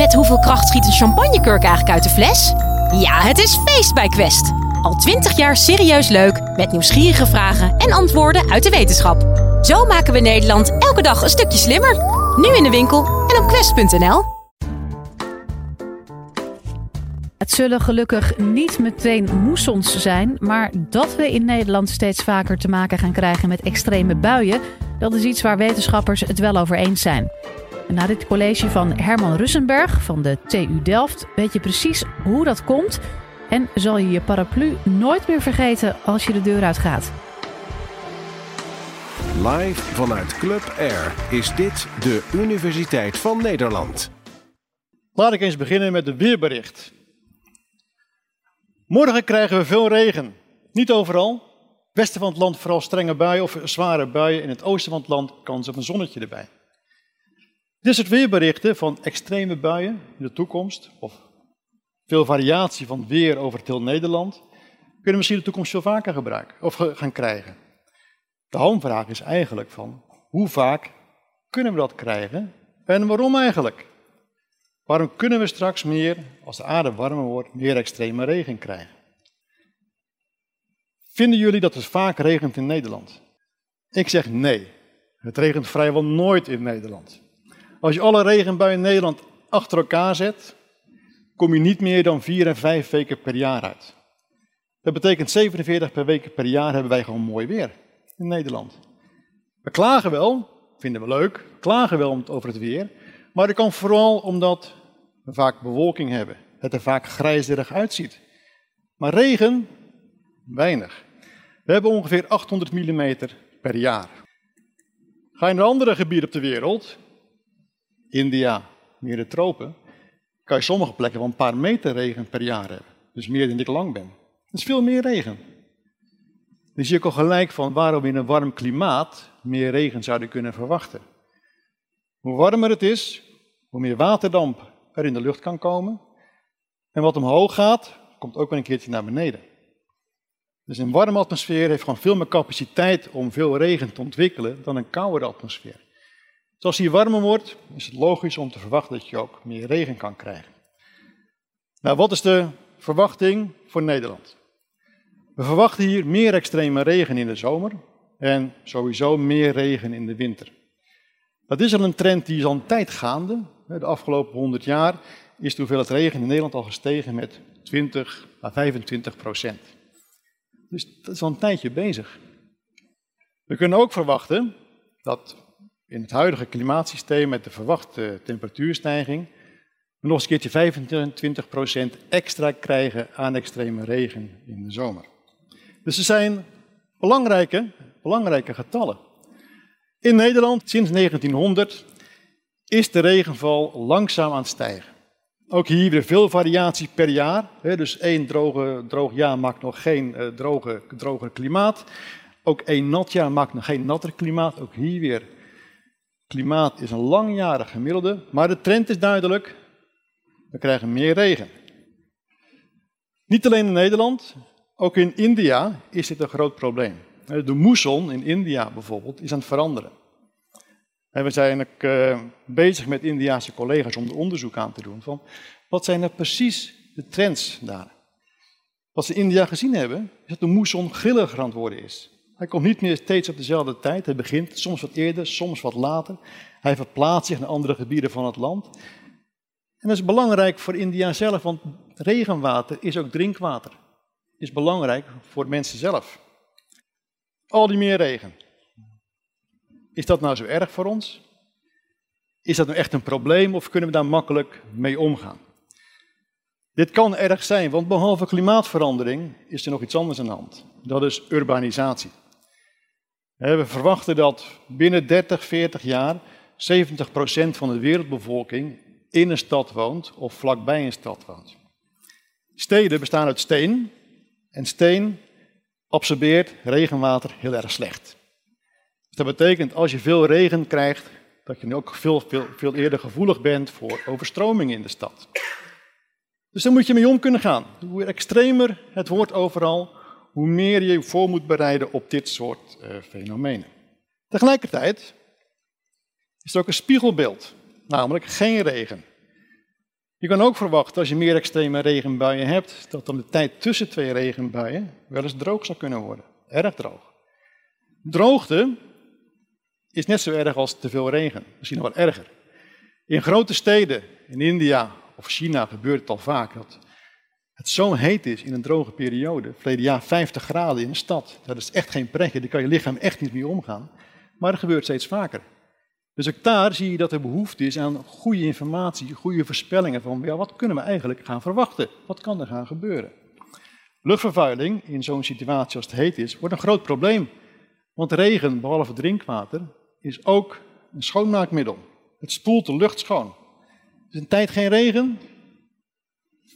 Met hoeveel kracht schiet een champagnekurk eigenlijk uit de fles? Ja, het is feest bij Quest. Al twintig jaar serieus leuk, met nieuwsgierige vragen en antwoorden uit de wetenschap. Zo maken we Nederland elke dag een stukje slimmer. Nu in de winkel en op quest.nl. Het zullen gelukkig niet meteen moessons zijn, maar dat we in Nederland steeds vaker te maken gaan krijgen met extreme buien, dat is iets waar wetenschappers het wel over eens zijn. Na dit college van Herman Russenberg van de TU Delft weet je precies hoe dat komt en zal je je paraplu nooit meer vergeten als je de deur uitgaat. Live vanuit Club Air is dit de Universiteit van Nederland. Laat ik eens beginnen met de weerbericht. Morgen krijgen we veel regen. Niet overal. Westen van het land vooral strenge buien of zware buien. In het oosten van het land kans op een zonnetje erbij. Dit soort weerberichten van extreme buien in de toekomst, of veel variatie van weer over het heel Nederland, kunnen we misschien de toekomst veel vaker gebruiken of gaan krijgen. De hamvraag is eigenlijk van hoe vaak kunnen we dat krijgen en waarom eigenlijk? Waarom kunnen we straks meer, als de aarde warmer wordt, meer extreme regen krijgen? Vinden jullie dat het vaak regent in Nederland? Ik zeg nee. Het regent vrijwel nooit in Nederland. Als je alle regenbuien in Nederland achter elkaar zet, kom je niet meer dan vier en vijf weken per jaar uit. Dat betekent 47 per week per jaar hebben wij gewoon mooi weer in Nederland. We klagen wel, vinden we leuk, klagen wel over het weer, maar dat kan vooral omdat we vaak bewolking hebben, het er vaak grijzerig uitziet. Maar regen, weinig. We hebben ongeveer 800 mm per jaar. Ga je naar andere gebieden op de wereld, India, meer de tropen, kan je sommige plekken wel een paar meter regen per jaar hebben. Dus meer dan ik lang ben. Dat is veel meer regen. Dus je kan gelijk van waarom in een warm klimaat meer regen zouden kunnen verwachten. Hoe warmer het is, hoe meer waterdamp er in de lucht kan komen. En wat omhoog gaat, komt ook wel een keertje naar beneden. Dus een warme atmosfeer heeft gewoon veel meer capaciteit om veel regen te ontwikkelen dan een koude atmosfeer. Dus als hier warmer wordt, is het logisch om te verwachten dat je ook meer regen kan krijgen. Nou, wat is de verwachting voor Nederland? We verwachten hier meer extreme regen in de zomer en sowieso meer regen in de winter. Dat is al een trend die is al een tijd gaande. De afgelopen 100 jaar is de hoeveelheid regen in Nederland al gestegen met 20 à 25 procent. Dus dat is al een tijdje bezig. We kunnen ook verwachten dat in het huidige klimaatsysteem met de verwachte temperatuurstijging nog eens een keertje 25% extra krijgen aan extreme regen in de zomer. Dus er zijn belangrijke, belangrijke getallen. In Nederland sinds 1900 is de regenval langzaam aan het stijgen. Ook hier weer veel variatie per jaar. Dus één droge, droog jaar maakt nog geen uh, droge, droger klimaat. Ook één nat jaar maakt nog geen natter klimaat. Ook hier weer klimaat is een langjarig gemiddelde, maar de trend is duidelijk. We krijgen meer regen. Niet alleen in Nederland, ook in India is dit een groot probleem. De moesson in India bijvoorbeeld is aan het veranderen. we zijn ook uh, bezig met Indiaanse collega's om er onderzoek aan te doen van wat zijn er precies de trends daar. Wat ze in India gezien hebben, is dat de moesson grilliger aan het worden is. Hij komt niet meer steeds op dezelfde tijd. Hij begint soms wat eerder, soms wat later. Hij verplaatst zich naar andere gebieden van het land. En dat is belangrijk voor India zelf, want regenwater is ook drinkwater. Is belangrijk voor mensen zelf. Al die meer regen. Is dat nou zo erg voor ons? Is dat nou echt een probleem of kunnen we daar makkelijk mee omgaan? Dit kan erg zijn, want behalve klimaatverandering is er nog iets anders aan de hand. Dat is urbanisatie. We verwachten dat binnen 30, 40 jaar 70% van de wereldbevolking in een stad woont of vlakbij een stad woont. Steden bestaan uit steen en steen absorbeert regenwater heel erg slecht. Dus dat betekent als je veel regen krijgt, dat je nu ook veel, veel, veel eerder gevoelig bent voor overstromingen in de stad. Dus daar moet je mee om kunnen gaan. Hoe extremer het wordt overal, hoe meer je je voor moet bereiden op dit soort uh, fenomenen. Tegelijkertijd is er ook een spiegelbeeld, namelijk geen regen. Je kan ook verwachten, als je meer extreme regenbuien hebt, dat dan de tijd tussen twee regenbuien wel eens droog zou kunnen worden. Erg droog. Droogte is net zo erg als te veel regen, misschien nog wel erger. In grote steden, in India of China gebeurt het al vaak dat het zo heet is in een droge periode. Verleden jaar 50 graden in een stad. Dat is echt geen pretje, daar kan je lichaam echt niet mee omgaan. Maar dat gebeurt steeds vaker. Dus ook daar zie je dat er behoefte is aan goede informatie, goede voorspellingen van ja, wat kunnen we eigenlijk gaan verwachten? Wat kan er gaan gebeuren? Luchtvervuiling in zo'n situatie als het heet is, wordt een groot probleem. Want regen, behalve drinkwater, is ook een schoonmaakmiddel. Het spoelt de lucht schoon. Dus een tijd geen regen,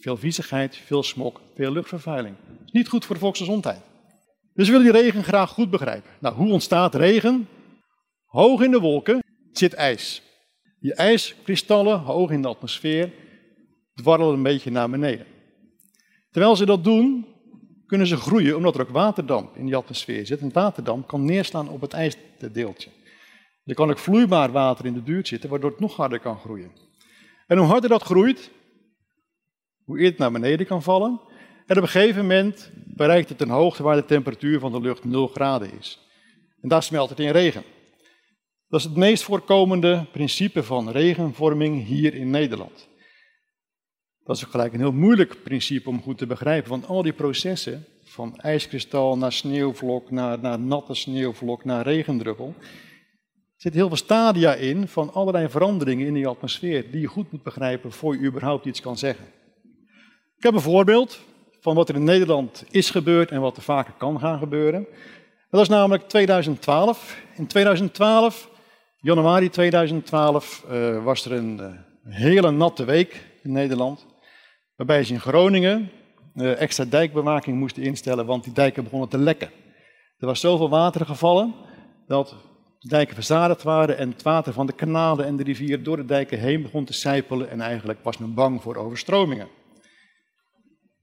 veel viezigheid, veel smok, veel luchtvervuiling. Niet goed voor de volksgezondheid. Dus we willen die regen graag goed begrijpen. Nou, hoe ontstaat regen? Hoog in de wolken zit ijs. Die ijskristallen, hoog in de atmosfeer, dwarrelen een beetje naar beneden. Terwijl ze dat doen, kunnen ze groeien omdat er ook waterdamp in die atmosfeer zit. En waterdamp kan neerslaan op het ijsdeeltje. Er kan ook vloeibaar water in de buurt zitten, waardoor het nog harder kan groeien. En hoe harder dat groeit, hoe eerder het naar beneden kan vallen. En op een gegeven moment bereikt het een hoogte waar de temperatuur van de lucht 0 graden is. En daar smelt het in regen. Dat is het meest voorkomende principe van regenvorming hier in Nederland. Dat is ook gelijk een heel moeilijk principe om goed te begrijpen, want al die processen, van ijskristal naar sneeuwvlok, naar, naar natte sneeuwvlok, naar regendruppel, zit heel veel stadia in van allerlei veranderingen in die atmosfeer die je goed moet begrijpen voor je überhaupt iets kan zeggen. Ik heb een voorbeeld van wat er in Nederland is gebeurd en wat er vaker kan gaan gebeuren. Dat is namelijk 2012. In 2012, januari 2012, uh, was er een uh, hele natte week in Nederland. Waarbij ze in Groningen uh, extra dijkbewaking moesten instellen, want die dijken begonnen te lekken. Er was zoveel water gevallen dat de dijken verzadigd waren en het water van de kanalen en de rivier door de dijken heen begon te sijpelen en eigenlijk was men bang voor overstromingen.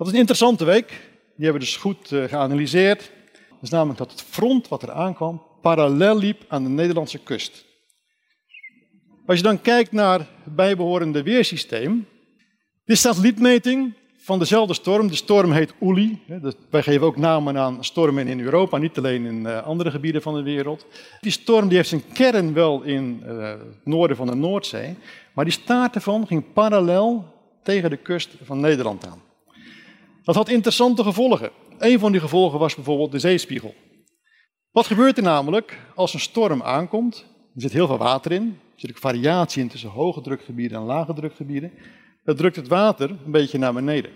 Dat is een interessante week, die hebben we dus goed uh, geanalyseerd. Dat is namelijk dat het front wat er aankwam parallel liep aan de Nederlandse kust. Als je dan kijkt naar het bijbehorende weersysteem, dit is satellietmeting van dezelfde storm. De storm heet Uli. Wij geven ook namen aan stormen in Europa, niet alleen in eh, andere gebieden van de wereld. Die storm die heeft zijn kern wel in uh, het noorden van de Noordzee, maar die staart ervan ging parallel tegen de kust van Nederland aan. Dat had interessante gevolgen. Een van die gevolgen was bijvoorbeeld de zeespiegel. Wat gebeurt er namelijk als een storm aankomt? Er zit heel veel water in. Er zit ook variatie in tussen hoge drukgebieden en lage drukgebieden. Dat drukt het water een beetje naar beneden.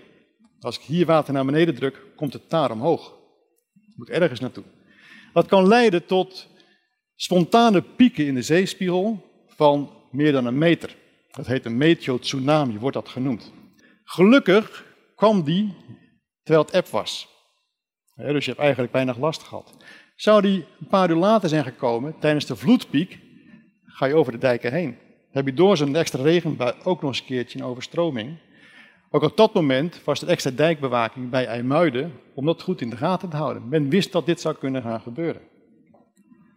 Als ik hier water naar beneden druk, komt het daar omhoog. Het moet ergens naartoe. Dat kan leiden tot spontane pieken in de zeespiegel van meer dan een meter. Dat heet een meteo-tsunami, wordt dat genoemd. Gelukkig kwam die terwijl het app was. dus je hebt eigenlijk weinig last gehad. Zou die een paar uur later zijn gekomen, tijdens de vloedpiek, ga je over de dijken heen. heb je door zo'n extra regenbui ook nog eens een keertje een overstroming. Ook op dat moment was er extra dijkbewaking bij IJmuiden om dat goed in de gaten te houden. Men wist dat dit zou kunnen gaan gebeuren.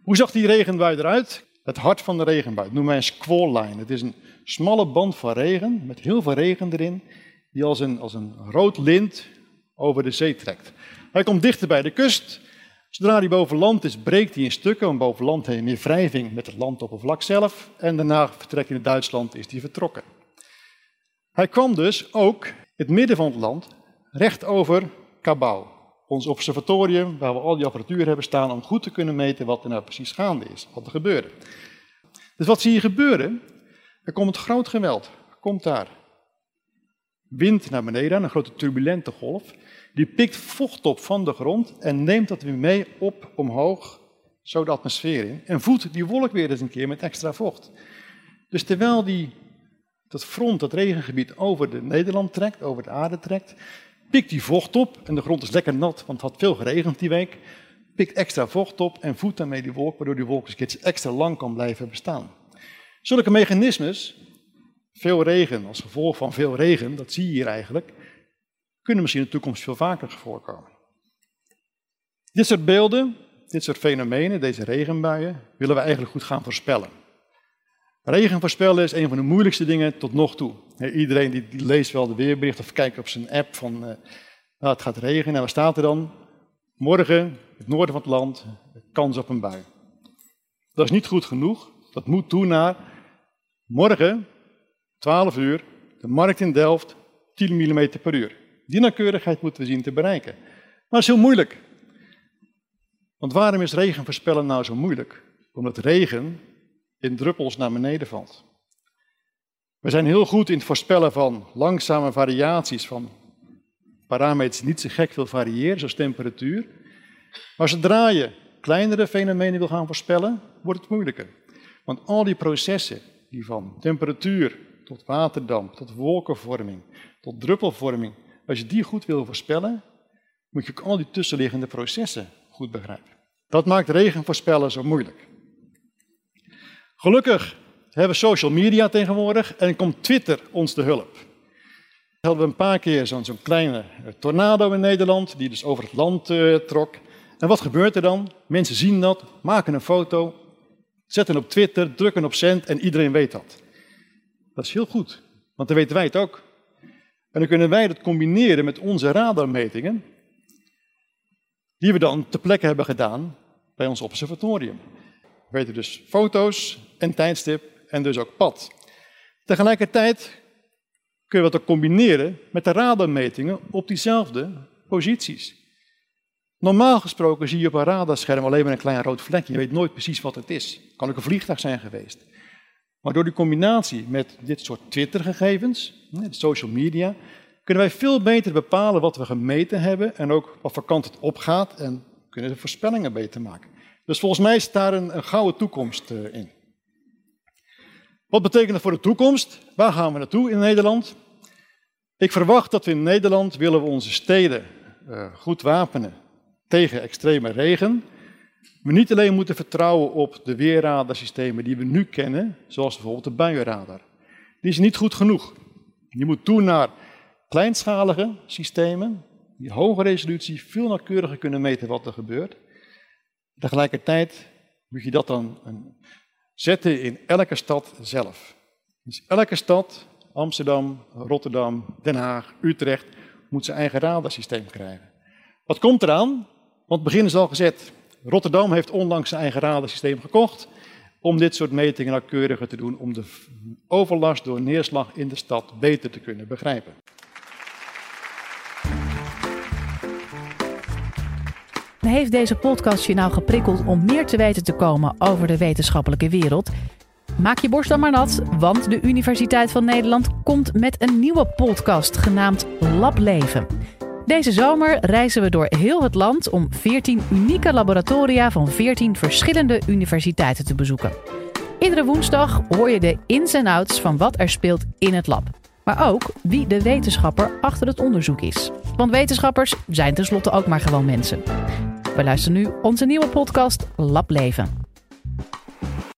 Hoe zag die regenbui eruit? Het hart van de regenbui, noemen wij een squall line. Het is een smalle band van regen, met heel veel regen erin, die als een, als een rood lint over de zee trekt. Hij komt dichter bij de kust. Zodra hij boven land is, breekt hij in stukken, want boven land heeft hij meer wrijving met het landoppervlak zelf. En daarna vertrekt hij naar Duitsland, is hij vertrokken. Hij kwam dus ook het midden van het land, recht over Cabau, ons observatorium, waar we al die apparatuur hebben staan om goed te kunnen meten wat er nou precies gaande is, wat er gebeurde. Dus wat zie je gebeuren? Er komt groot geweld, komt daar wind naar beneden, een grote turbulente golf. Die pikt vocht op van de grond en neemt dat weer mee op omhoog, zo de atmosfeer in. En voedt die wolk weer eens een keer met extra vocht. Dus terwijl die, dat front, dat regengebied, over de Nederland trekt, over de aarde trekt, pikt die vocht op. En de grond is lekker nat, want het had veel geregend die week. Pikt extra vocht op en voedt daarmee die wolk, waardoor die wolk eens extra lang kan blijven bestaan. Zulke mechanismes veel regen, als gevolg van veel regen, dat zie je hier eigenlijk, kunnen misschien in de toekomst veel vaker voorkomen. Dit soort beelden, dit soort fenomenen, deze regenbuien, willen we eigenlijk goed gaan voorspellen. Regen voorspellen is een van de moeilijkste dingen tot nog toe. Iedereen die, leest wel de weerbericht of kijkt op zijn app van uh, nou, het gaat regenen. En wat staat er dan? Morgen, het noorden van het land, kans op een bui. Dat is niet goed genoeg. Dat moet toe naar morgen, 12 uur, de markt in Delft, 10 mm per uur. Die nauwkeurigheid moeten we zien te bereiken. Maar het is heel moeilijk. Want waarom is regen voorspellen nou zo moeilijk? Omdat regen in druppels naar beneden valt. We zijn heel goed in het voorspellen van langzame variaties van parameters die niet zo gek veel variëren, zoals temperatuur. Maar zodra je kleinere fenomenen wil gaan voorspellen, wordt het moeilijker. Want al die processen, die van temperatuur tot waterdamp, tot wolkenvorming, tot druppelvorming, als je die goed wil voorspellen, moet je ook al die tussenliggende processen goed begrijpen. Dat maakt regen voorspellen zo moeilijk. Gelukkig hebben we social media tegenwoordig en komt Twitter ons te hulp. We hadden een paar keer zo'n kleine eh, tornado in Nederland, die dus over het land uh, trok. En wat gebeurt er dan? Mensen zien dat, maken een foto, zetten op Twitter, drukken op cent en iedereen weet dat. Dat is heel goed, want dan weten wij het ook. En dan kunnen wij dat combineren met onze radarmetingen, die we dan ter plekke hebben gedaan bij ons observatorium. We weten dus foto's en tijdstip en dus ook pad. Tegelijkertijd kun je dat ook combineren met de radarmetingen op diezelfde posities. Normaal gesproken zie je op een radarscherm alleen maar een klein rood vlekje. Je weet nooit precies wat het is. Het kan ook een vliegtuig zijn geweest. Maar door die combinatie met dit soort Twitter-gegevens, social media, kunnen wij veel beter bepalen wat we gemeten hebben en ook wat voor kant het opgaat en kunnen de voorspellingen beter maken. Dus volgens mij is daar een, een gouden toekomst uh, in. Wat betekent dat voor de toekomst? Waar gaan we naartoe in Nederland? Ik verwacht dat we in Nederland willen we onze steden uh, goed wapenen tegen extreme regen. We niet alleen moeten vertrouwen op de weerradarsystemen die we nu kennen, zoals bijvoorbeeld de buienradar. Die is niet goed genoeg. Je moet toe naar kleinschalige systemen, die hoge resolutie veel nauwkeuriger kunnen meten wat er gebeurt. Tegelijkertijd moet je dat dan zetten in elke stad zelf. Dus elke stad, Amsterdam, Rotterdam, Den Haag, Utrecht, moet zijn eigen radarsysteem krijgen. Wat komt eraan? Want het begin is al gezet. Rotterdam heeft onlangs zijn eigen radarsysteem gekocht om dit soort metingen nauwkeuriger te doen, om de overlast door neerslag in de stad beter te kunnen begrijpen. Heeft deze podcast je nou geprikkeld om meer te weten te komen over de wetenschappelijke wereld? Maak je borst dan maar nat, want de Universiteit van Nederland komt met een nieuwe podcast genaamd Lableven. Deze zomer reizen we door heel het land om 14 unieke laboratoria van 14 verschillende universiteiten te bezoeken. Iedere woensdag hoor je de ins en outs van wat er speelt in het lab. Maar ook wie de wetenschapper achter het onderzoek is. Want wetenschappers zijn tenslotte ook maar gewoon mensen. We luisteren nu onze nieuwe podcast Lab Leven.